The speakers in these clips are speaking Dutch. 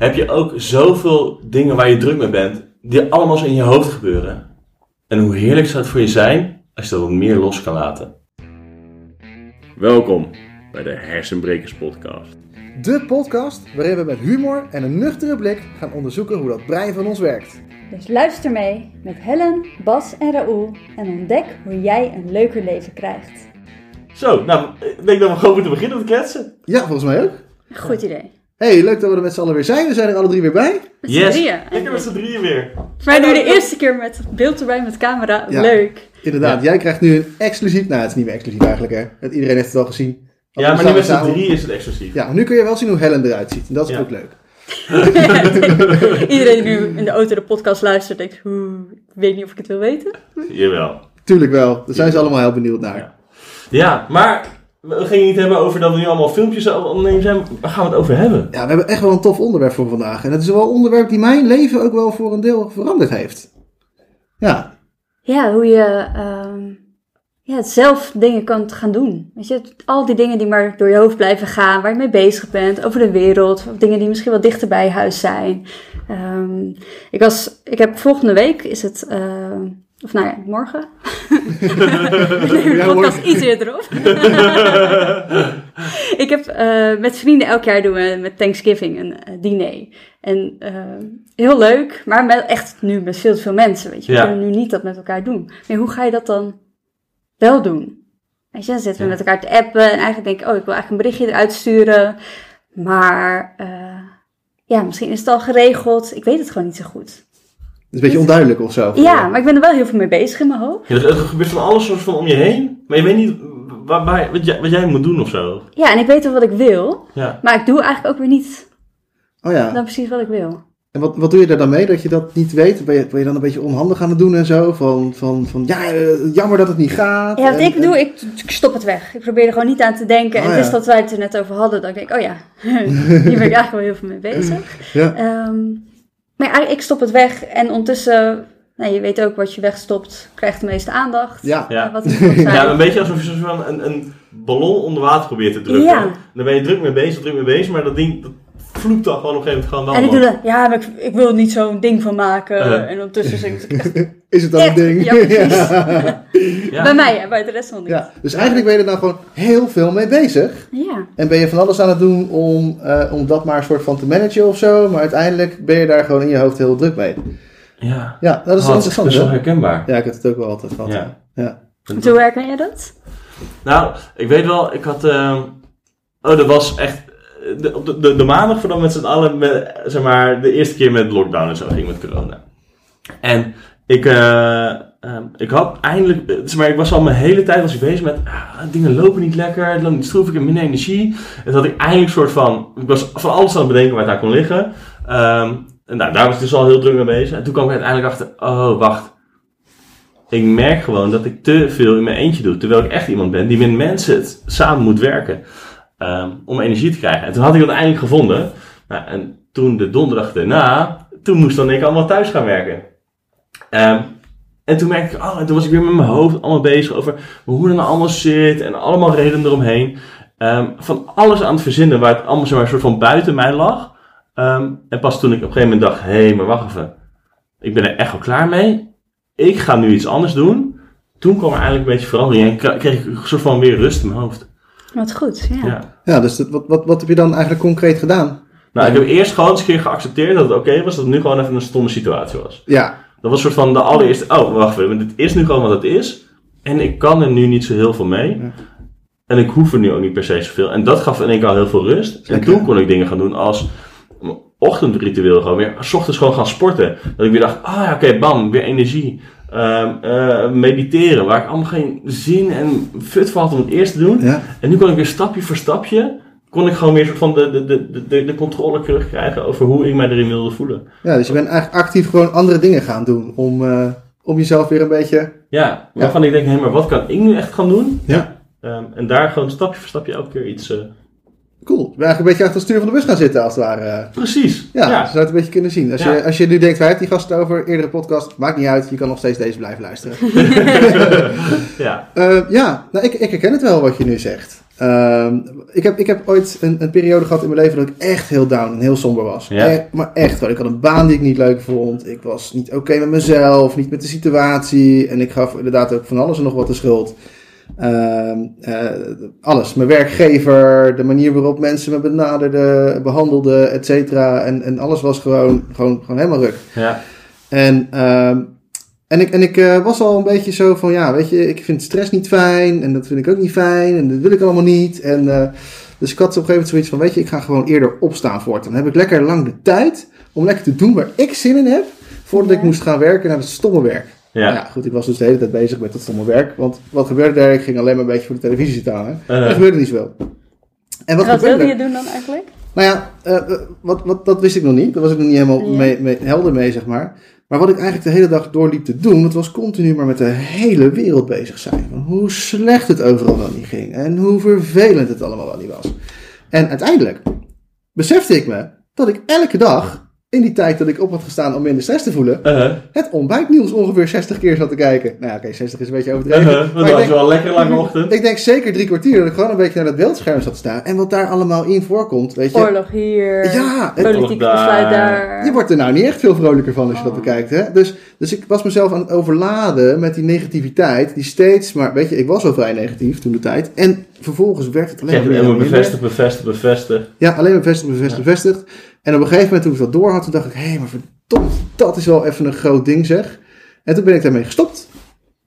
heb je ook zoveel dingen waar je druk mee bent, die allemaal zo in je hoofd gebeuren. En hoe heerlijk zou het voor je zijn als je dat wat meer los kan laten. Welkom bij de Hersenbrekers Podcast. De podcast waarin we met humor en een nuchtere blik gaan onderzoeken hoe dat brein van ons werkt. Dus luister mee met Helen, Bas en Raoul en ontdek hoe jij een leuker leven krijgt. Zo, nou, ik denk dat we gewoon moeten beginnen met kletsen. Ja, volgens mij ook. Goed idee. Hey, leuk dat we er met z'n allen weer zijn. We zijn er alle drie weer bij. Met Yes, drieën. lekker met z'n drieën weer. Mij nu de eerste keer met beeld erbij met camera. Ja. Leuk. Inderdaad, Ja. jij krijgt nu een exclusief... Nou, het is niet meer exclusief eigenlijk, hè. Het- Iedereen heeft het al gezien. Ja, maar nu met z'n drieën is het exclusief. Ja, maar nu kun je wel zien hoe Helen eruit ziet. En dat is Ja. ook leuk. Iedereen die nu in de auto de podcast luistert denkt, "Oeh, ik weet niet of ik het wil weten. Jawel. Tuurlijk wel. Daar zijn ze allemaal heel benieuwd naar. Ja. Ja, maar we gingen niet hebben over dat we nu allemaal filmpjes opnemen zijn. Waar gaan we het over hebben? Ja, we hebben echt wel een tof onderwerp voor vandaag. En het is wel een onderwerp die mijn leven ook wel voor een deel veranderd heeft. Ja, Ja, hoe je ehm, ja, zelf dingen kan gaan doen. Weet je, al die dingen die maar door je hoofd blijven gaan, waar je mee bezig bent, over de wereld, of dingen die misschien wel dichter bij huis zijn. Ehm, ik, was, ik heb volgende week, is het, ehm, of nou ja, morgen. Ja, de podcast iets eerder op. ik heb eh, met vrienden elk jaar doen we met Thanksgiving een eh, diner. En eh, heel leuk, maar met, echt nu met veel te veel mensen. Weet je. We kunnen nu niet dat met elkaar doen. Maar hoe ga je dat dan wel doen? Weet je, dan zitten we Ja. met elkaar te appen en eigenlijk denk ik, oh, ik wil eigenlijk een berichtje eruit sturen. Maar ja, misschien is het al geregeld. Ik weet het gewoon niet zo goed. Het is een beetje onduidelijk of zo. Ja, maar ik ben er wel heel veel mee bezig in mijn hoofd. Ja, dus er gebeurt van alles soort van om je heen, maar je weet niet waar, waar- wat, jij, wat jij moet doen of zo. Ja, en ik weet wel wat ik wil. Ja. Maar ik doe eigenlijk ook weer niet Oh ja. dan precies wat ik wil. En wat, wat doe je daar dan mee dat je dat niet weet? Ben je, ben je dan een beetje onhandig aan het doen en zo? Van, van, van ja, eh, jammer dat het niet gaat. Ja, wat En- ik en- doe, ik, ik stop het weg. Ik probeer er gewoon niet aan te denken. Oh, en ja. het is dat wij het er net over hadden, dat ik denk, oh ja, hier ben ik eigenlijk wel heel veel mee bezig. Ja. Ehm, maar ja, ik stop het weg en ondertussen, nou, je weet ook wat je wegstopt, krijgt de meeste aandacht. Ja. Ja. Wat. Ja, een beetje alsof je een, een ballon onder water probeert te drukken. Ja. Dan ben je druk mee bezig, druk mee bezig, maar dat ding dat vloept dan gewoon op een gegeven moment en ik gewoon doe wel. dat, ja, maar ik, ik wil er niet zo'n ding van maken. Uh. En ondertussen zit ik echt Is het dan Echt? een ding? Ja, precies. Ja. bij mij en bij de rest van niet. Ja, Dus eigenlijk ben je er nou gewoon heel veel mee bezig. ja. En ben je van alles aan het doen om, eh, om dat maar een soort van te managen of zo. Maar uiteindelijk ben je daar gewoon in je hoofd heel druk mee. Ja. Ja, dat is Oh, wel dat is wel herkenbaar. Ja, ik heb het ook wel altijd gehad. Ja. Ja. En Hoe herken je dat? Nou, ik weet wel, ik had. ehm, oh, dat was echt. De, de, de, de maandag voordat met z'n allen. Zeg maar, de eerste keer met lockdown en zo ging met corona. En ik. eh, ehm, ik had eindelijk. eh, Zeg maar, ik was al mijn hele tijd was ik bezig met. ah, dingen lopen niet lekker, niet stroef, ik heb minder energie. En toen had ik eindelijk soort van. Ik was van alles aan het bedenken waar het aan kon liggen. Ehm, en nou, daar was ik dus al heel druk mee bezig. En toen kwam ik uiteindelijk achter. Oh, wacht. Ik merk gewoon dat ik te veel in mijn eentje doe. Terwijl ik echt iemand ben die met mensen samen moet werken. Ehm, om energie te krijgen. En toen had ik dat eindelijk gevonden. Nou, en toen de donderdag daarna, toen moest dan ik allemaal thuis gaan werken. Ehm, en toen merkte ik, oh, en toen was ik weer met mijn hoofd allemaal bezig over hoe dat nou allemaal zit. En allemaal redenen eromheen. Ehm, van alles aan het verzinnen waar het allemaal zeg maar, een soort van buiten mij lag. En pas toen ik op een gegeven moment dacht, hé, hey, maar wacht even. Ik ben er echt wel klaar mee. Ik ga nu iets anders doen. Toen kwam er eigenlijk een beetje verandering en kreeg ik een soort van weer rust in mijn hoofd. Wat goed, ja. Ja. Ja, dus dat, wat, wat, wat heb je dan eigenlijk concreet gedaan? Nou, ik heb eerst gewoon eens een keer geaccepteerd dat het oké was, dat het nu gewoon even een stomme situatie was. Ja, Dat was een soort van de allereerste, oh wacht even, dit is nu gewoon wat het is. En ik kan er nu niet zo heel veel mee. Ja. En ik hoef er nu ook niet per se zoveel. En dat gaf in één keer al heel veel rust. En toen kon ik dingen gaan doen als mijn ochtendritueel gewoon weer, s ochtends gewoon gaan sporten. Dat ik weer dacht, ah ja oké, bam, weer energie. Ehm, eh, mediteren, waar ik allemaal geen zin en fut van had om het eerst te doen. ja. En nu kon ik weer stapje voor stapje, kon ik gewoon weer soort van de, de, de, de, de controle terugkrijgen over hoe ik mij erin wilde voelen. ja, dus je bent eigenlijk actief gewoon andere dingen gaan doen om, eh, om jezelf weer een beetje... Ja, waarvan ik denk, hé, maar wat kan ik nu echt gaan doen? Ja. Ehm, en daar gewoon stapje voor stapje elke keer iets... eh, Cool. Bent eigenlijk een beetje achter het stuur van de bus gaan zitten als het ware. precies. Ja, ja. ze zou het een beetje kunnen zien. Als, Ja. je, als je nu denkt, waar heeft die gast het over? Eerdere podcast, maakt niet uit. Je kan nog steeds deze blijven luisteren. ja. Eh, ja, nou, ik, ik herken het wel wat je nu zegt. Ehm, ik, heb, ik heb ooit een, een periode gehad in mijn leven dat ik echt heel down en heel somber was. Ja. Eh, maar echt wel. Ik had een baan die ik niet leuk vond. Ik was niet oké met mezelf, niet met de situatie. En ik gaf inderdaad ook van alles en nog wat de schuld. Ehm, eh, alles. Mijn werkgever, de manier waarop mensen me benaderden, behandelden, et cetera. En, en alles was gewoon, gewoon, gewoon helemaal ruk. Ja. En, ehm, en ik, en ik eh, was al een beetje zo van, ja, weet je, ik vind stress niet fijn. En dat vind ik ook niet fijn. En dat wil ik allemaal niet. En, eh, dus ik had op een gegeven moment zoiets van, weet je, ik ga gewoon eerder opstaan voor het. Dan heb ik lekker lang de tijd om lekker te doen waar ik zin in heb. Voordat Ja. ik moest gaan werken naar het stomme werk. Ja. Nou ja, goed, ik was dus de hele tijd bezig met dat stomme werk. Want wat gebeurde er? Ik ging alleen maar een beetje voor de televisie zitten hangen. Uh-huh. Dat gebeurde niet zoveel. En wat, En wat gebeurde wilde er? je doen dan eigenlijk? Nou ja, eh, eh, wat, wat, dat wist ik nog niet. Daar was ik nog niet helemaal mee, mee- helder mee, zeg maar. Maar wat ik eigenlijk de hele dag doorliep te doen, dat was continu maar met de hele wereld bezig zijn. Hoe slecht het overal wel niet ging. En hoe vervelend het allemaal wel niet was. En uiteindelijk besefte ik me dat ik elke dag, in die tijd dat ik op had gestaan om minder stress te voelen, Uh-huh. het ontbijtnieuws ongeveer 60 keer zat te kijken. Nou ja, oké, 60 is een beetje overdreven. Uh-huh. Maar dat was denk- wel een lekker lange ochtend. ik denk zeker drie kwartier dat ik gewoon een beetje naar dat beeldscherm zat te staan. En wat daar allemaal in voorkomt, weet je. Oorlog hier, Ja, het- politiek besluit daar. Je wordt er nou niet echt veel vrolijker van als je dat Oh. bekijkt. Hè? Dus, dus ik was mezelf aan het overladen met die negativiteit. Die steeds maar, weet je, ik was al vrij negatief toen de tijd. En vervolgens werd het alleen maar bevestigd, bevestigd, bevestigd. Ja, alleen maar bevestigd, bevestigd, bevestigd. En op een gegeven moment toen ik dat door had, toen dacht ik, hé, maar verdomd, dat is wel even een groot ding zeg. En toen ben ik daarmee gestopt.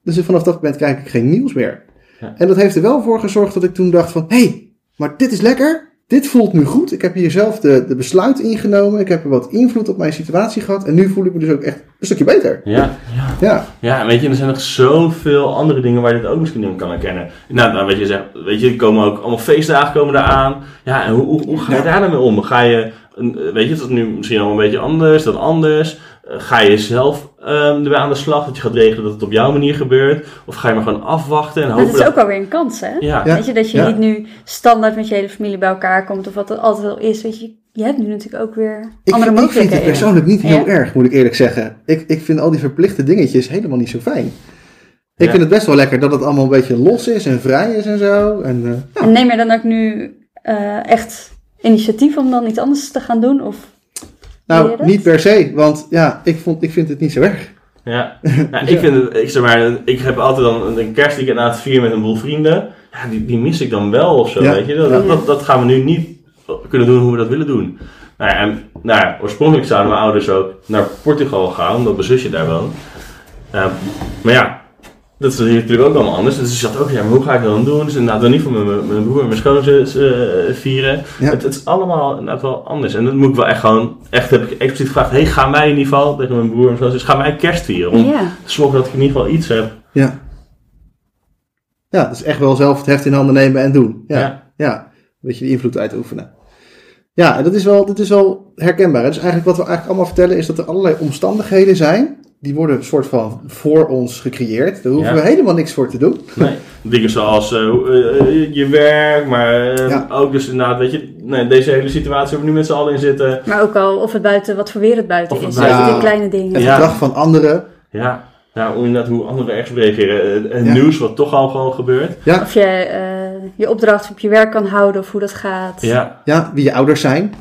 Dus vanaf dat moment kijk ik geen nieuws meer. Ja. En dat heeft er wel voor gezorgd dat ik toen dacht van, hé, hey, maar dit is lekker. Dit voelt nu goed. Ik heb hier zelf de, de besluit ingenomen. Ik heb er wat invloed op mijn situatie gehad. En nu voel ik me dus ook echt een stukje beter. Ja, ja. Ja, Ja, weet je, er zijn nog zoveel andere dingen waar je dit ook misschien in kan herkennen. Nou, nou weet je, zeg, weet je, er komen ook allemaal feestdagen komen eraan. Ja, en hoe, hoe, hoe ga je daar dan mee om? Ga je, weet je, dat is nu misschien al een beetje anders, dat anders. Eh, Ga je zelf ehm ermee aan de slag, dat je gaat regelen dat het op jouw manier gebeurt? Of ga je maar gewoon afwachten en hopen het is dat... ook alweer een kans, hè? Ja, Ja. Weet je, dat je Ja. niet nu standaard met je hele familie bij elkaar komt of wat het altijd al is. Weet je, je hebt nu natuurlijk ook weer ik, andere vind- ik vind het mogelijkheden. persoonlijk niet heel Ja? erg, moet ik eerlijk zeggen. Ik, ik vind al die verplichte dingetjes helemaal niet zo fijn. Ik Ja. vind het best wel lekker dat het allemaal een beetje los is en vrij is en zo. En, eh, ja. En neem je dan ook nu eh, echt initiatief om dan iets anders te gaan doen? Of Nou, niet per se, want ja, ik, vond, ik vind het niet zo erg. Ja, nou, ik vind het, ik zeg maar, ik heb altijd dan een- een kerstweekend aan het vieren met een boel vrienden. Ja, die, die mis ik dan wel of zo, Ja. weet je. Dat, Ja. dat, dat, dat gaan we nu niet kunnen doen hoe we dat willen doen. Nou ja, en nou ja, oorspronkelijk zouden mijn ouders ook naar Portugal gaan, omdat mijn zusje daar woont. Ja, maar ja, dat is hier natuurlijk ook allemaal anders. Dus ik zat ook, ja, maar hoe ga ik dat dan doen? Dus inderdaad, dan niet voor mijn, mijn- broer en mijn schoonzus eh, vieren. Ja. Het, het is allemaal inderdaad wel anders. En dat moet ik wel echt gewoon, echt heb ik expliciet gevraagd, hey, ga mij in ieder geval, tegen mijn broer en schoonzus, ga mij kerst vieren. Om ja. te zorgen dat ik in ieder geval iets heb. Ja. Ja, dus echt wel zelf het heft in handen nemen en doen. Ja, ja. Ja. een beetje de invloed uitoefenen. Ja, en dat is, wel, dat is wel herkenbaar. hè. Dus eigenlijk wat we eigenlijk allemaal vertellen is dat er allerlei omstandigheden zijn. Die worden een soort van voor ons gecreëerd. Daar hoeven Ja. we helemaal niks voor te doen. Nee. Dingen zoals eh, eh, je werk, maar eh, Ja. ook dus inderdaad, weet je, nee, deze hele situatie waar we nu met z'n allen in zitten. Maar ook al of het buiten, wat voor weer het buiten Of het is. buiten- Ja. die kleine dingen. Het Ja. gedrag van anderen. Ja, ja hoe, inderdaad, hoe anderen ergens reageren. Het Ja. nieuws wat toch al gewoon gebeurt. Ja, Of je eh, je opdracht op je werk kan houden of hoe dat gaat. Ja, ja, wie je ouders zijn.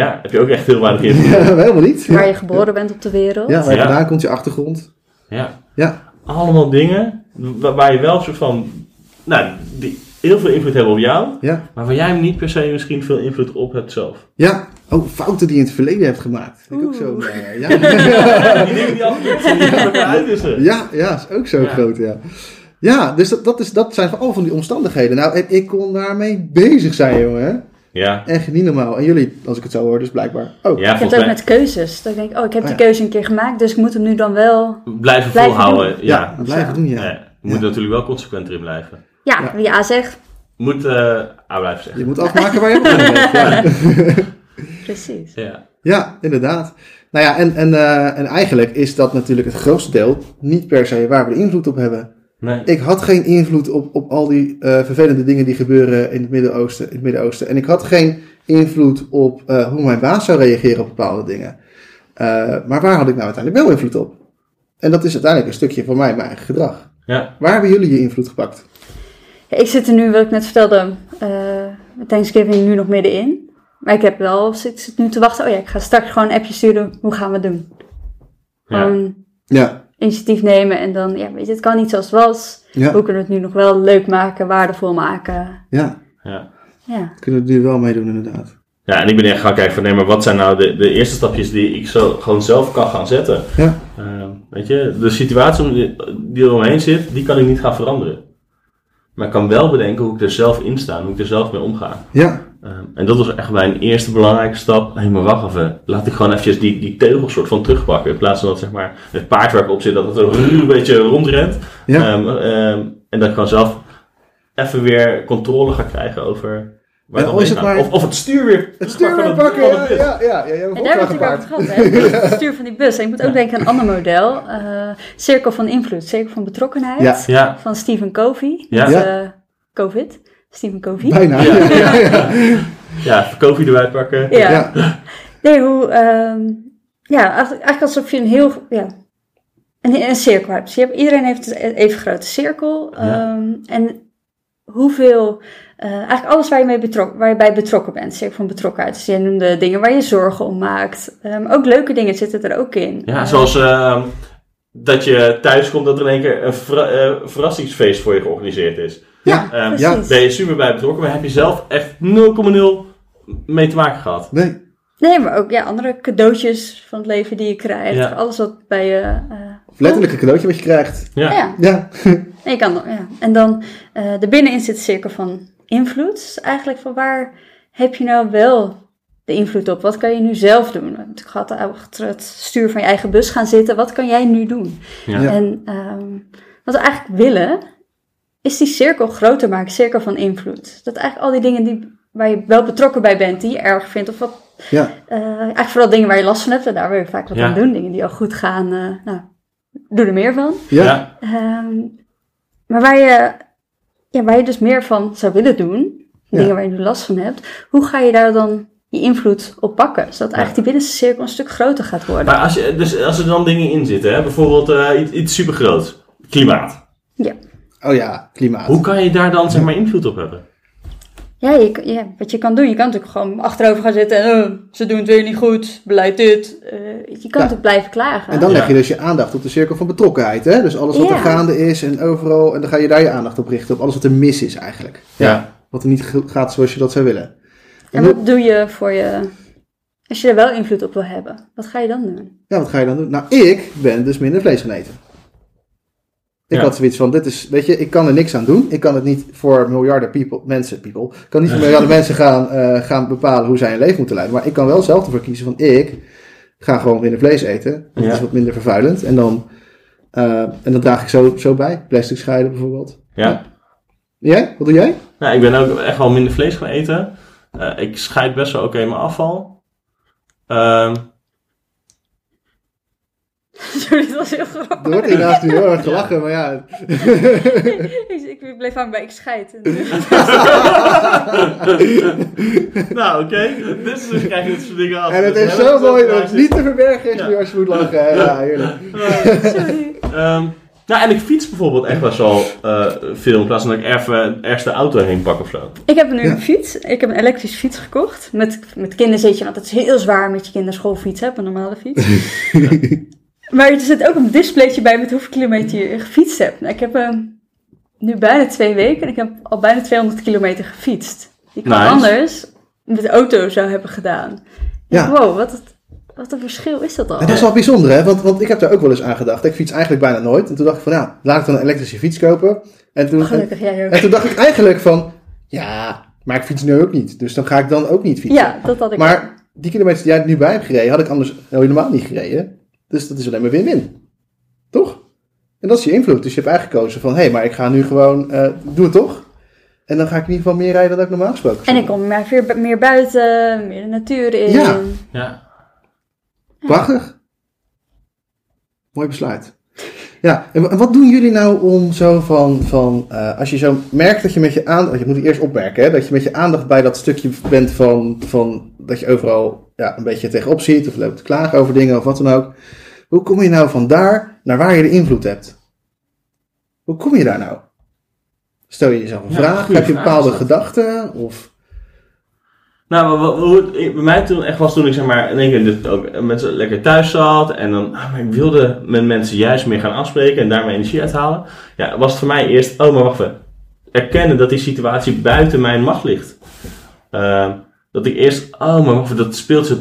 Ja, heb je ook echt heel weinig invloed. Ja, helemaal niet. Waar je geboren bent op de wereld. ja waar je Ja. vandaan komt, je achtergrond. Ja, Ja, allemaal dingen waar, waar je wel een soort van, nou, die heel veel invloed hebben op jou, ja, maar waar jij niet per se misschien veel invloed op hebt zelf. ja. Oh, fouten die je in het verleden hebt gemaakt. Vind ik ook zo. Eh, ja. die dingen die zijn. Ja, ja, is ook zo Ja. groot, ja. Ja, dus dat, dat, is, dat zijn al van die omstandigheden. Nou, en ik kon daarmee bezig zijn, jongen. Ja, Echt niet normaal. En jullie, als ik het zo hoor, dus blijkbaar ook. ja Ik heb het ook mij met keuzes. Dat ik denk, oh, ik heb Oh, die keuze een keer gemaakt, dus ik moet hem nu dan wel... blijven Blijven volhouden. doen. Ja, blijven Ja. doen, ja. Ja, je moet natuurlijk wel consequent erin blijven. Ja, Ja. wie A zegt, Moet eh A blijven zeggen. Je moet afmaken waar je begonnen bent. Ja. precies. Ja. ja, inderdaad. Nou ja, en, en, eh, en eigenlijk is dat natuurlijk het grootste deel niet per se waar we de invloed op hebben. Nee. Ik had geen invloed op, op al die eh, vervelende dingen die gebeuren in het Midden-Oosten. In het Midden-Oosten. En ik had geen invloed op eh, hoe mijn baas zou reageren op bepaalde dingen. Eh, maar waar had ik nou uiteindelijk wel invloed op? En dat is uiteindelijk een stukje van mij, mijn eigen gedrag. Ja. Waar hebben jullie je invloed gepakt? Ja, ik zit er nu, wat ik net vertelde, eh met Thanksgiving nu nog middenin. Maar ik heb wel, zit, zit nu te wachten. Oh ja, ik ga straks gewoon een appje sturen. Hoe gaan we het doen? Ja, initiatief nemen en dan, ja, weet je, het kan niet zoals het was. ja, Hoe kunnen we het nu nog wel leuk maken, waardevol maken? ja. Ja. Ja. Kunnen we er wel mee doen inderdaad. Ja, en ik ben echt gaan kijken van nee, maar wat zijn nou de, de eerste stapjes die ik zo gewoon zelf kan gaan zetten. Ja, Ehm, weet je, de situatie die- die er omheen zit, die kan ik niet gaan veranderen. Maar ik kan wel bedenken hoe ik er zelf in sta, hoe ik er zelf mee omga. ja, Ehm, en dat was echt mijn eerste belangrijke stap. Hé, maar wacht even. Laat ik gewoon eventjes die, die teugel soort van terugpakken. In plaats van dat zeg maar, het paard waar ik op zit, dat het een, een beetje rondrent. ja. Ehm, ehm, en dat ik gewoon zelf even weer controle ga krijgen over waar Ja, het maar- Of, of het stuur weer het stuur weer pakken, ja, ja, ja, En daar heb ik het over gehad, hè? Het stuur van die bus. En ik moet ook denken aan een ander model. eh, cirkel van invloed, cirkel van betrokkenheid. Ja. Ja, Van Stephen Covey. Ja. Met, Ja. eh, COVID. Stephen Covey. Bijna. Ja. Ja, ja. ja, koffie erbij pakken. Ja. Ja. Nee, hoe... ehm, ja, eigenlijk, alsof je een heel... Ja, een, een cirkel hebt. Dus je hebt. Iedereen heeft een even grote cirkel. Ja. ehm, en hoeveel... eh, eigenlijk alles waar je, mee betrok, waar je bij betrokken bent. Cirkel van betrokkenheid. Dus je noemde dingen waar je zorgen om maakt. Ehm, ook leuke dingen zitten er ook in. Ja, zoals ehm, dat je thuis komt dat er in één keer een eh, verrassingsfeest voor je georganiseerd is. Ja. Ehm, Ja. Precies. Ben je super bij betrokken, maar heb je zelf echt 0,0 mee te maken gehad. Nee. Nee, maar ook ja, andere cadeautjes van het leven die je krijgt. Ja. Alles wat bij je... eh, Of letterlijk een cadeautje wat je krijgt. Ja. ja. Ja. En, je kan, ja. en dan eh de binnenin zit cirkel van invloed. Dus eigenlijk van waar heb je nou wel de invloed op? Wat kan je nu zelf doen? Natuurlijk gehad achter het stuur van je eigen bus gaan zitten. Wat kan jij nu doen? Ja. En ehm, wat we eigenlijk willen, is die cirkel groter maken. Cirkel van invloed. Dat eigenlijk al die dingen die, waar je wel betrokken bij bent, die je erg vindt. Of wat, Ja. eh, eigenlijk vooral dingen waar je last van hebt. En daar wil je vaak wat Ja. aan doen. Dingen die al goed gaan. eh, nou, doe er meer van. Ja. Ja. Ehm, maar waar je, ja, waar je dus meer van zou willen doen, Ja. dingen waar je nu last van hebt, hoe ga je daar dan die invloed op pakken? Zodat eigenlijk die binnenste cirkel een stuk groter gaat worden. Maar als, je, dus als er dan dingen in zitten, hè, bijvoorbeeld eh, iets, iets supergroots, klimaat. Oh ja, klimaat. Hoe kan je daar dan zeg maar invloed op hebben? Ja, je, ja, wat je kan doen, je kan natuurlijk gewoon achterover gaan zitten en oh, ze doen het weer niet goed, beleid dit. Eh, je kan natuurlijk blijven klagen. En dan Ja. leg je dus je aandacht op de cirkel van betrokkenheid. Hè? Dus alles wat er Ja. gaande is en overal. En dan ga je daar je aandacht op richten. Op alles wat er mis is eigenlijk. Ja. Wat er niet gaat zoals je dat zou willen. En wat doe je voor je, als je er wel invloed op wil hebben? Wat ga je dan doen? Ja, wat ga je dan doen? Nou, ik ben dus minder vlees gaan eten. Ik Ja. had zoiets van, dit is, weet je, ik kan er niks aan doen. Ik kan het niet voor miljarden people, mensen, people, ik kan niet voor miljarden mensen gaan, eh, gaan bepalen hoe zij hun leven moeten leiden. Maar ik kan wel zelf ervoor kiezen van, ik ga gewoon minder vlees eten. Dat Ja. is wat minder vervuilend. En dan, eh, en dan draag ik zo, zo bij. Plastic scheiden bijvoorbeeld. Ja. Jij? Wat doe jij? Nou, ik ben ook echt wel minder vlees gaan eten. Eh, ik scheid best wel oké mijn afval. Ehm, Sorry, dat was heel grappig. Er wordt hiernaast nu heel erg gelachen, maar ja. ik, bleef aan bij ik scheid. nou, oké. Dit is dus krijg je dit soort dingen af. En het Dus is zo mooi dat het niet te verbergen is Ja. nu als je moet lachen. Ja, heerlijk. Sorry. Ehm, nou, en ik fiets bijvoorbeeld echt best wel eh, veel. In plaats van dat ik even ergens de auto heen pak of zo. Ik heb nu Ja. een fiets. Ik heb een elektrische fiets gekocht. Met, met kinderzitje, want het is heel zwaar met je kinderschoolfiets, hè, op een normale fiets. maar er zit ook een displaytje bij met hoeveel kilometer je gefietst hebt. Nou, ik heb eh, nu bijna twee weken en ik heb al bijna 200 kilometer gefietst. Die ik Nice. anders met de auto zou hebben gedaan. Ja. Ja. Wow, wat, het- wat een verschil is dat al. En dat is wel bijzonder, hè? Want, want ik heb daar ook wel eens aan gedacht. Ik fiets eigenlijk bijna nooit. En toen dacht ik van, nou, laat ik dan een elektrische fiets kopen. En toen, en, Gelukkig jij ook. en toen dacht ik eigenlijk van, ja, maar ik fiets nu ook niet. Dus dan ga ik dan ook niet fietsen. Ja, dat had ik ook. Maar die kilometers die jij nu bij hebt gereden, had ik anders helemaal niet gereden. Dus dat is alleen maar win-win. Toch? En dat is je invloed. Dus je hebt eigenlijk gekozen van, hé, hey, maar ik ga nu gewoon, eh doe het toch? En dan ga ik in ieder geval meer rijden dan ik normaal gesproken En ik kom maar weer, meer buiten, meer de natuur in. Ja. Ja. Prachtig. Mooi besluit. Ja, en wa- en wat doen jullie nou om zo van, van eh, als je zo merkt dat je met je aandacht, je moet het eerst opmerken, hè, dat je met je aandacht bij dat stukje bent van, van dat je overal ja, een beetje tegenop ziet of loopt te klagen over dingen of wat dan ook. Hoe kom je nou van daar naar waar je de invloed hebt? Hoe kom je daar nou? Stel je jezelf een Ja, vraag? Heb je bepaalde gedachten? Of... Nou, wat- bij mij toen echt was toen ik zeg maar in één keer dit ook met z'n lekker thuis zat en dan ah, ik wilde met mensen juist meer gaan afspreken en daarmee energie uithalen. Ja, was het voor mij eerst, oh maar wacht even, erkennen dat die situatie buiten mijn macht ligt. Ehm, dat ik eerst, oh maar wacht even, dat speelt zich,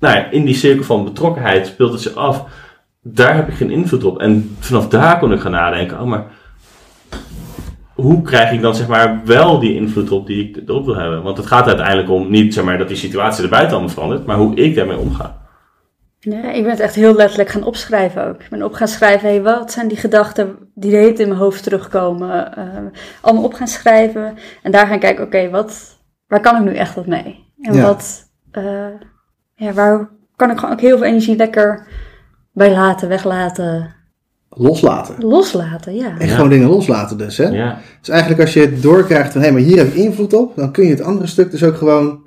nou ja, in die cirkel van betrokkenheid speelt het zich af. Daar heb ik geen invloed op. En vanaf daar kon ik gaan nadenken, oh maar hoe krijg ik dan zeg maar wel die invloed op die ik erop wil hebben? Want het gaat uiteindelijk om niet zeg maar dat die situatie erbuiten allemaal verandert, maar hoe ik daarmee omga. Nee, ik ben het echt heel letterlijk gaan opschrijven ook. Ik ben op gaan schrijven, hey, wat zijn die gedachten die de hele in mijn hoofd terugkomen? Eh, allemaal op gaan schrijven en daar gaan kijken, oké, wat, waar kan ik nu echt wat mee? En Ja. wat, eh, ja, waar kan ik gewoon ook heel veel energie lekker bij laten, weglaten, Loslaten. loslaten, ja. Echt Ja. gewoon dingen loslaten dus, hè? Ja, Dus eigenlijk als je het doorkrijgt van, hé, maar hier heb ik invloed op, dan kun je het andere stuk dus ook gewoon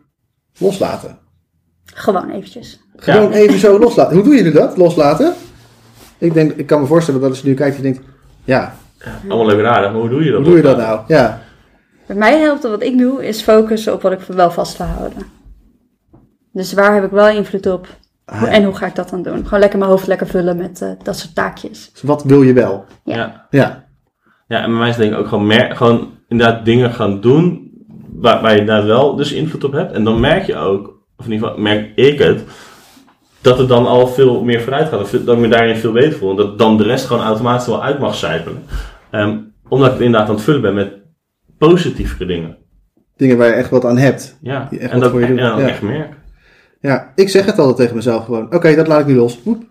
loslaten. Gewoon eventjes. Gewoon even zo loslaten. Hoe doen jullie dat, loslaten? Ik denk, ik kan me voorstellen dat als je nu kijkt, je denkt, ja, allemaal leuk en aardig, maar hoe doe je dat? hoe doe je dat nou? Ja, Bij mij helpt het wat ik doe, is focussen op wat ik wel vast wil houden. Dus waar heb ik wel invloed op? Ah, ja. En hoe ga ik dat dan doen? Gewoon lekker mijn hoofd lekker vullen met eh, dat soort taakjes. Dus wat wil je wel? Ja. Ja. ja. En bij mij is het denk ik ook gewoon, mer- gewoon inderdaad dingen gaan doen waar, waar je inderdaad wel dus invloed op hebt. En dan merk je ook, of in ieder geval merk ik het, dat het dan al veel meer vooruit gaat. Of dat ik me daarin veel beter voel. En dat dan de rest gewoon automatisch wel uit mag zijpelen. Ehm, omdat ik het inderdaad aan het vullen ben met positievere dingen. dingen waar je echt wat aan hebt. Ja, Die echt en dat voor je en doen. dan Ja. echt merk. Ja, ik zeg het altijd tegen mezelf gewoon, oké, dat laat ik nu los. Woep.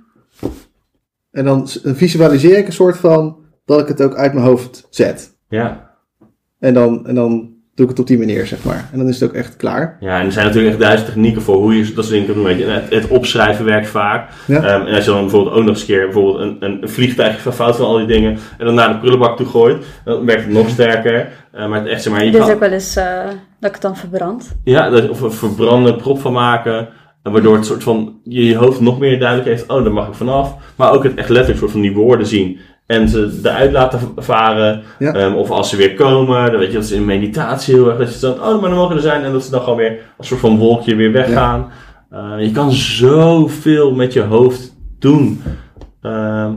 En dan visualiseer ik een soort van dat ik het ook uit mijn hoofd zet. Ja. En dan, en dan doe ik het op die manier, zeg maar. En dan is het ook echt klaar. Ja, en er zijn natuurlijk echt duizend technieken voor hoe je dat soort dingen doen. Het, het opschrijven werkt vaak. Ja. Ehm, en als je dan bijvoorbeeld ook nog eens een keer bijvoorbeeld een, een, een vliegtuigje van fout van al die dingen en dan naar de prullenbak toe gooit, dan werkt het nog sterker. Eh, maar het echt zeg maar, je Dit is kan, ook wel eens eh, dat ik het dan verbrand. ja, dat, of een verbrande prop van maken. Eh, Waardoor het soort van je, je hoofd nog meer duidelijk heeft, oh, daar mag ik vanaf. Maar ook het echt letterlijk soort van die woorden zien. En ze eruit laten varen. Ja. Ehm, of als ze weer komen, dan weet je, dat is in meditatie heel erg. Dat je dan, oh, maar dan mogen er zijn. En dat ze dan gewoon weer als soort van wolkje weer weggaan. Eh, je kan zoveel met je hoofd doen. Ehm,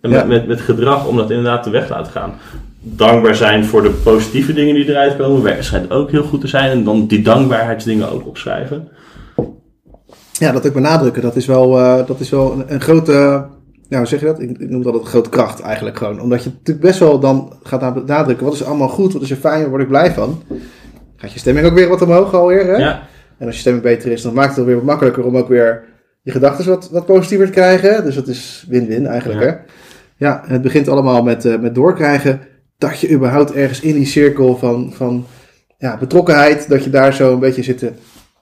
en Ja. met, met, met gedrag om dat inderdaad te weg te laten gaan. Dankbaar zijn voor de positieve dingen die eruit komen. Werk schijnt ook heel goed te zijn. En dan die dankbaarheidsdingen ook opschrijven. Ja, dat ook benadrukken, dat is wel, eh, dat is wel een, een grote, ja, hoe zeg je dat? Ik, ik noem dat een grote kracht eigenlijk gewoon. Omdat je natuurlijk best wel dan gaat benadrukken, wat is er allemaal goed, wat is er fijn, waar word ik blij van. Gaat je stemming ook weer wat omhoog alweer, hè? Ja, En als je stemming beter is, dan maakt het weer wat makkelijker om ook weer je gedachten wat, wat positiever te krijgen. Dus dat is win-win eigenlijk, Ja. hè? Ja, en het begint allemaal met, eh, met doorkrijgen dat je überhaupt ergens in die cirkel van, van ja, betrokkenheid, dat je daar zo een beetje zit te,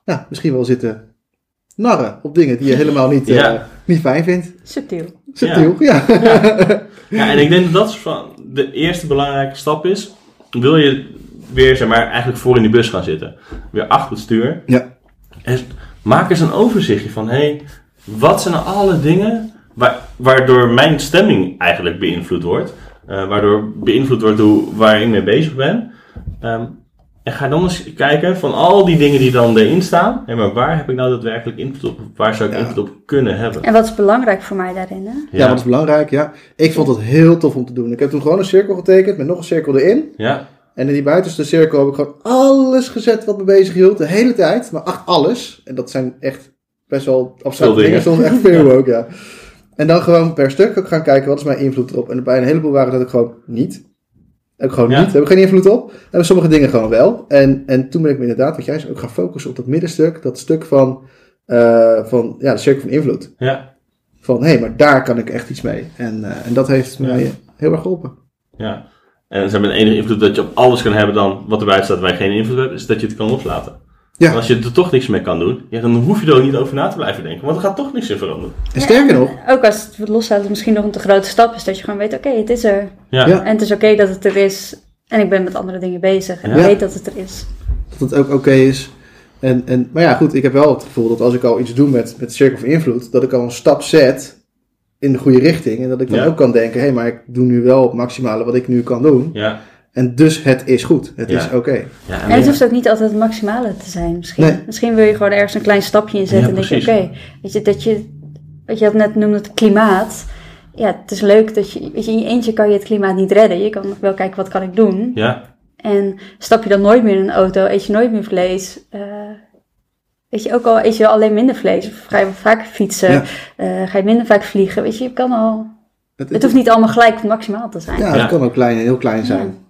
nou, misschien wel zitten narren op dingen die je helemaal niet, eh, niet fijn vindt. Subtiel. Subtiel, ja. ja, en ik denk dat dat van de eerste belangrijke stap is. Wil je weer, zeg maar, eigenlijk voor in die bus gaan zitten. Weer achter het stuur. Ja. En maak eens een overzichtje van, hé, hey, wat zijn nou alle dingen wa- waardoor mijn stemming eigenlijk beïnvloed wordt. Eh, waardoor beïnvloed wordt hoe, waar ik mee bezig ben. Ehm, en ga dan eens kijken van al die dingen die dan erin staan. Hé, maar waar heb ik nou daadwerkelijk invloed op? Waar zou ik Ja. invloed op kunnen hebben? En wat is belangrijk voor mij daarin? Hè? Ja, wat is belangrijk, ja. Ik vond het heel tof om te doen. Ik heb toen gewoon een cirkel getekend met nog een cirkel erin. ja, En in die buitenste cirkel heb ik gewoon alles gezet wat me bezig hield. De hele tijd. Maar echt alles. En dat zijn echt best wel abstracte dingen. dingen. Soms echt veel ook, ja. En dan gewoon per stuk ook gaan kijken wat is mijn invloed erop. En bij een heleboel waren dat ik gewoon niet. Heb ik gewoon Ja. niet. Heb ik geen invloed op. En sommige dingen gewoon wel. En, en toen ben ik me inderdaad, wat jij zei, ook gaan focussen op dat middenstuk. Dat stuk van, eh, van ja, de cirkel van invloed. ja, Van hé, maar daar kan ik echt iets mee. En, eh, en dat heeft mij heel erg geholpen. ja. En ze hebben de enige invloed dat je op alles kan hebben dan wat erbij staat waar je geen invloed hebt, is dat je het kan loslaten. Ja. En als je er toch niks mee kan doen, ja, dan hoef je er ook niet over na te blijven denken, want er gaat toch niks in veranderen. En sterker nog, Ook als het loslaten misschien nog een te grote stap is, dat je gewoon weet, oké, het is er. Ja, Ja. En het is oké dat het er is. En ik ben met andere dingen bezig. En Ja. ik weet dat het er is. dat het ook oké is. En, en, maar ja, goed, ik heb wel het gevoel dat als ik al iets doe met, met Circle of Invloed, dat ik al een stap zet in de goede richting. En dat ik dan Ja. ook kan denken, hé, maar ik doe nu wel het maximale wat ik nu kan doen. ja, En dus het is goed. Het Ja. is oké. Ja, En het hoeft ook niet altijd het maximale te zijn. Misschien, Nee. misschien wil je gewoon ergens een klein stapje in zetten Ja, en denk je, oké, weet je, dat je, wat je had net noemde, het klimaat. Ja, het is leuk dat je, weet je, in je eentje kan je het klimaat niet redden. Je kan nog wel kijken, wat kan ik doen? ja, En stap je dan nooit meer in een auto, eet je nooit meer vlees. eh, weet je, ook al eet je alleen minder vlees, of ga je vaker fietsen, Ja. eh, ga je minder vaak vliegen. Weet je, je kan al, Het, het hoeft niet allemaal gelijk maximaal te zijn. Ja, Ja. het kan ook klein, heel klein zijn. Ja.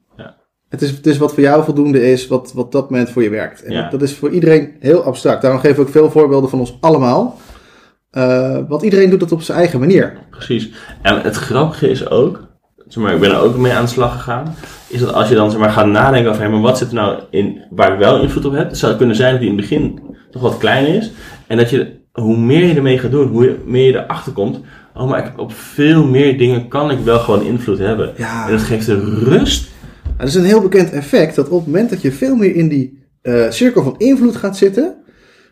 Het, is, het is wat voor jou voldoende is, wat, wat dat moment voor je werkt. En Ja. dat, is voor iedereen heel abstract. Daarom geven we ook veel voorbeelden van ons allemaal. Eh, want iedereen doet dat op zijn eigen manier. precies. En het grappige is ook, zeg maar, ik ben er ook mee aan de slag gegaan, is dat als je dan zeg maar, gaat nadenken over, hey, maar wat zit er nou in, waar ik wel invloed op heb, het zou kunnen zijn dat die in het begin nog wat klein is. En dat je, hoe meer je ermee gaat doen, hoe meer je erachter komt, oh, maar ik, op veel meer dingen kan ik wel gewoon invloed hebben. Ja. En dat geeft de rust. Het is een heel bekend effect dat op het moment dat je veel meer in die eh, cirkel van invloed gaat zitten,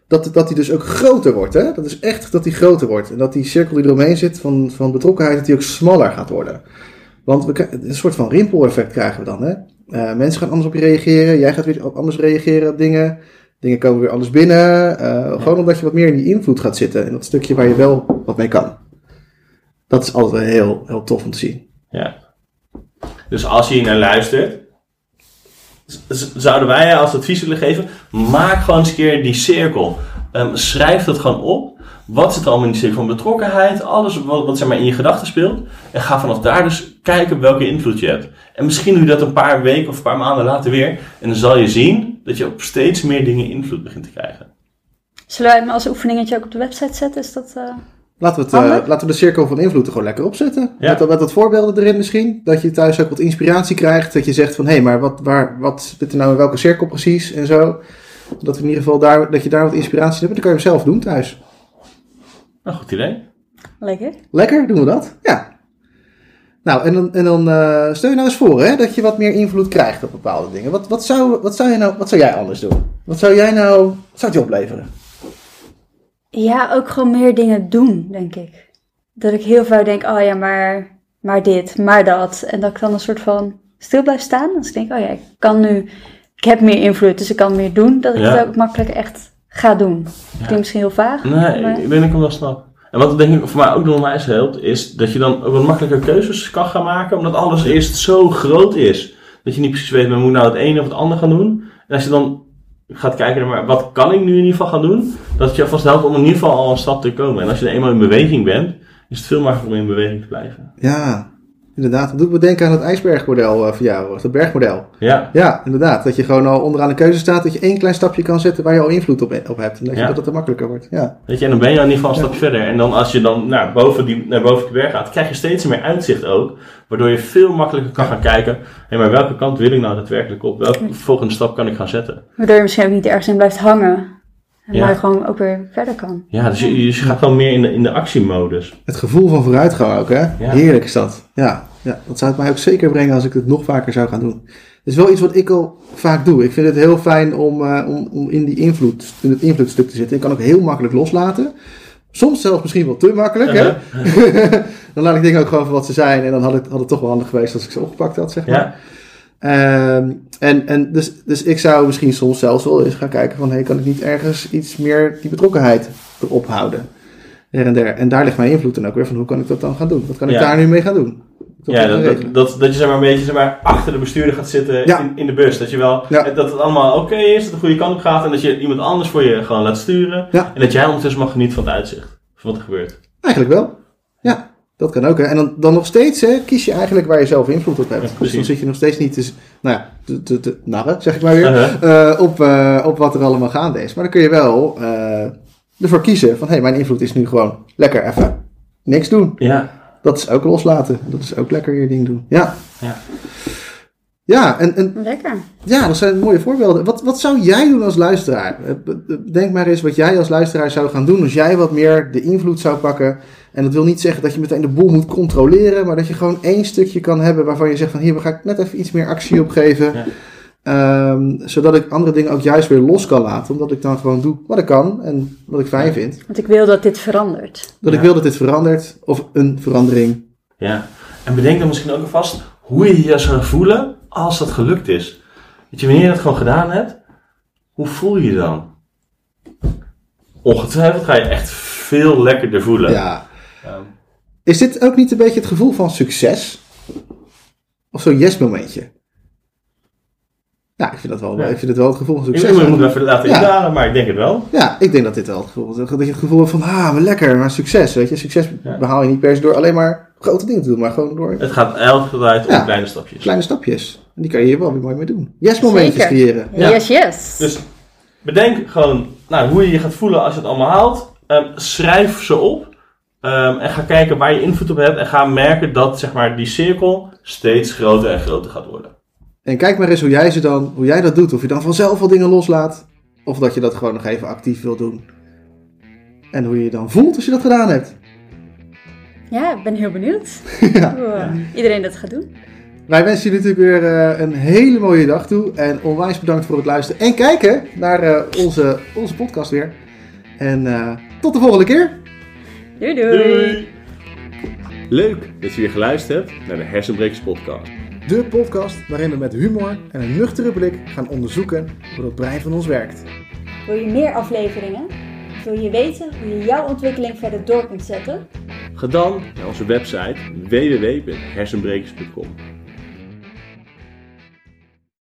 dat, dat die dus ook groter wordt. Hè? Dat is echt dat die groter wordt. En dat die cirkel die eromheen zit van, van betrokkenheid, dat die ook smaller gaat worden. Want we, een soort van rimpeleffect krijgen we dan. Hè? Eh, mensen gaan anders op je reageren, jij gaat weer anders reageren op dingen. Dingen komen weer anders binnen. eh, Gewoon omdat je wat meer in die invloed gaat zitten. In dat stukje waar je wel wat mee kan. Dat is altijd wel heel, heel tof om te zien. Ja. Dus als je naar luistert, zouden wij als advies willen geven, maak gewoon eens een keer die cirkel. Ehm, schrijf dat gewoon op. Wat zit er allemaal in die cirkel van betrokkenheid? Alles wat, wat zeg maar, in je gedachten speelt. En ga vanaf daar dus kijken welke invloed je hebt. En misschien doe je dat een paar weken of een paar maanden later weer. En dan zal je zien dat je op steeds meer dingen invloed begint te krijgen. Zullen wij hem als oefeningetje ook op de website zetten? Is dat... eh, Laten we, het, eh, laten we de cirkel van invloed er gewoon lekker opzetten. Ja. Met, met wat voorbeelden erin misschien. Dat je thuis ook wat inspiratie krijgt. Dat je zegt van, hé, hey, maar wat, waar, wat zit er nou in welke cirkel precies en zo. Dat, we in ieder geval daar, dat je daar wat inspiratie hebt. Dan kan je hem zelf doen thuis. Nou, goed idee. Lekker. Lekker, doen we dat? Ja. Nou, en dan, en dan eh, stel je nou eens voor hè, dat je wat meer invloed krijgt op bepaalde dingen. Wat, wat, zou, wat, zou je nou, wat zou jij anders doen? Wat zou jij nou, wat zou het je opleveren? Ja, ook gewoon meer dingen doen, denk ik. Dat ik heel vaak denk, oh ja, maar, maar dit, maar dat. En dat ik dan een soort van stil blijf staan. Dus ik denk, oh ja, ik kan nu, ik heb meer invloed, dus ik kan meer doen. Dat ik Ja. het ook makkelijker echt ga doen. Klinkt misschien heel vaag. Nee, maar- ik denk dat ik hem wel snap. En wat denk ik voor mij ook nog onwijs helpt, is dat je dan ook wat makkelijker keuzes kan gaan maken, omdat alles eerst zo groot is. Dat je niet precies weet, maar moet nou het ene of het andere gaan doen. En als je dan gaat kijken naar, wat kan ik nu in ieder geval gaan doen, dat het je alvast helpt om in ieder geval al een stap te komen. En als je eenmaal in beweging bent, is het veel makkelijker om in beweging te blijven. Ja, inderdaad. Dat doet me denken aan het ijsbergmodel eh, van jou, of het bergmodel. Ja, Ja, inderdaad. Dat je gewoon al onderaan de keuze staat, dat je één klein stapje kan zetten waar je al invloed op, op hebt. En dat, je, Ja. dat het er makkelijker wordt. Ja. weet je, en dan ben je in ieder geval een stapje verder. En dan als je dan naar boven die, naar boven die berg gaat, krijg je steeds meer uitzicht ook. Waardoor je veel makkelijker kan gaan kijken, hé, maar welke kant wil ik nou daadwerkelijk op? Welke volgende stap kan ik gaan zetten? Waardoor je misschien ook niet ergens in blijft hangen. En je gewoon ook weer verder kan. Ja, dus je, je gaat wel meer in de, in de actiemodus. Het gevoel van vooruitgang ook, hè? Ja. Heerlijk is dat. Ja, ja, dat zou het mij ook zeker brengen als ik het nog vaker zou gaan doen. Het is wel iets wat ik al vaak doe. Ik vind het heel fijn om, eh, om, om in, die invloed, in het invloedstuk te zitten. Ik kan ook heel makkelijk loslaten. Soms zelfs misschien wel te makkelijk, hè? dan laat ik dingen ook gewoon voor wat ze zijn. En dan had het, had het toch wel handig geweest als ik ze opgepakt had, zeg maar. Ja, Ehm, en en dus, dus ik zou misschien soms zelfs wel eens gaan kijken van... Hey, kan ik niet ergens iets meer die betrokkenheid erop houden? Her en der. En daar ligt mijn invloed dan ook weer van hoe kan ik dat dan gaan doen? Wat kan ik Ja. daar nu mee gaan doen? Ja dat, dat, dat, dat je zeg maar een beetje zeg maar, achter de bestuurder gaat zitten Ja. in, in de bus. Dat je wel, Ja. dat het allemaal oké is, dat het de goede kant op gaat. En dat je iemand anders voor je gewoon laat sturen. Ja. En dat jij ondertussen mag genieten van het uitzicht. Van wat er gebeurt. Eigenlijk wel. Ja, dat kan ook. Hè. En dan, dan nog steeds hè, kies je eigenlijk waar je zelf invloed op hebt. Dus dan zit je nog steeds niet te, nou ja, te, te, te narren, zeg ik maar weer. Uh-huh. eh, op, eh, op wat er allemaal gaande is. Maar dan kun je wel eh, ervoor kiezen van... Hé, hey, mijn invloed is nu gewoon lekker even niks doen. Ja, Dat is ook loslaten. Dat is ook lekker je ding doen. Ja. Ja. Ja, en, en Lekker. ja, dat zijn mooie voorbeelden. Wat, wat zou jij doen als luisteraar? Eh, Denk maar eens wat jij als luisteraar zou gaan doen als jij wat meer de invloed zou pakken. En dat wil niet zeggen dat je meteen de boel moet controleren, maar dat je gewoon één stukje kan hebben waarvan je zegt van hier, we ga ik net even iets meer actie op geven. Ja. Ehm, zodat ik andere dingen ook juist weer los kan laten. Omdat ik dan gewoon doe wat ik kan en wat ik fijn vind. Want ik wil dat dit verandert. Dat Ja. ik wil dat dit verandert of een verandering ja. En bedenk dan misschien ook alvast hoe je je zou voelen als dat gelukt is, weet je, wanneer je dat gewoon gedaan hebt, hoe voel je je dan? Ongetwijfeld ga je echt veel lekkerder voelen. Ja. Ehm, Is dit ook niet een beetje het gevoel van succes? Of zo'n yes-momentje? Nou, ik vind, dat wel, Ja. ik vind het wel het gevoel van ik succes. moet het even laten Ja. indalen, maar ik denk het wel. Ja, ik denk dat dit wel het gevoel is. Dat je het gevoel hebt van, ah, maar lekker, maar succes. Weet je, succes Ja. behaal je niet per se door alleen maar grote dingen te doen, maar gewoon door Het gaat elke tijd om Ja. kleine stapjes. kleine stapjes. En die kan je hier wel weer mooi mee doen. Yes-momentjes Zeker. creëren. Ja. Yes, yes. Dus bedenk gewoon nou, hoe je je gaat voelen als je het allemaal haalt. Ehm, schrijf ze op. Ehm, en ga kijken waar je invloed op hebt. En ga merken dat zeg maar, die cirkel steeds groter en groter gaat worden. En kijk maar eens hoe jij, ze dan, hoe jij dat doet. Of je dan vanzelf al dingen loslaat. Of dat je dat gewoon nog even actief wil doen. En hoe je je dan voelt als je dat gedaan hebt. Ja, ik ben heel benieuwd ja. hoe eh, iedereen dat gaat doen. Wij wensen jullie natuurlijk weer eh, een hele mooie dag toe. En onwijs bedankt voor het luisteren. En kijken naar eh, onze, onze podcast weer. En eh, tot de volgende keer. Doei doei. Leuk dat je weer geluisterd hebt naar de Hersenbrekers podcast. De podcast waarin we met humor en een nuchtere blik gaan onderzoeken hoe dat brein van ons werkt. Wil je meer afleveringen? Wil je weten hoe je jouw ontwikkeling verder door kunt zetten? Ga dan naar onze website www.hersenbrekers.com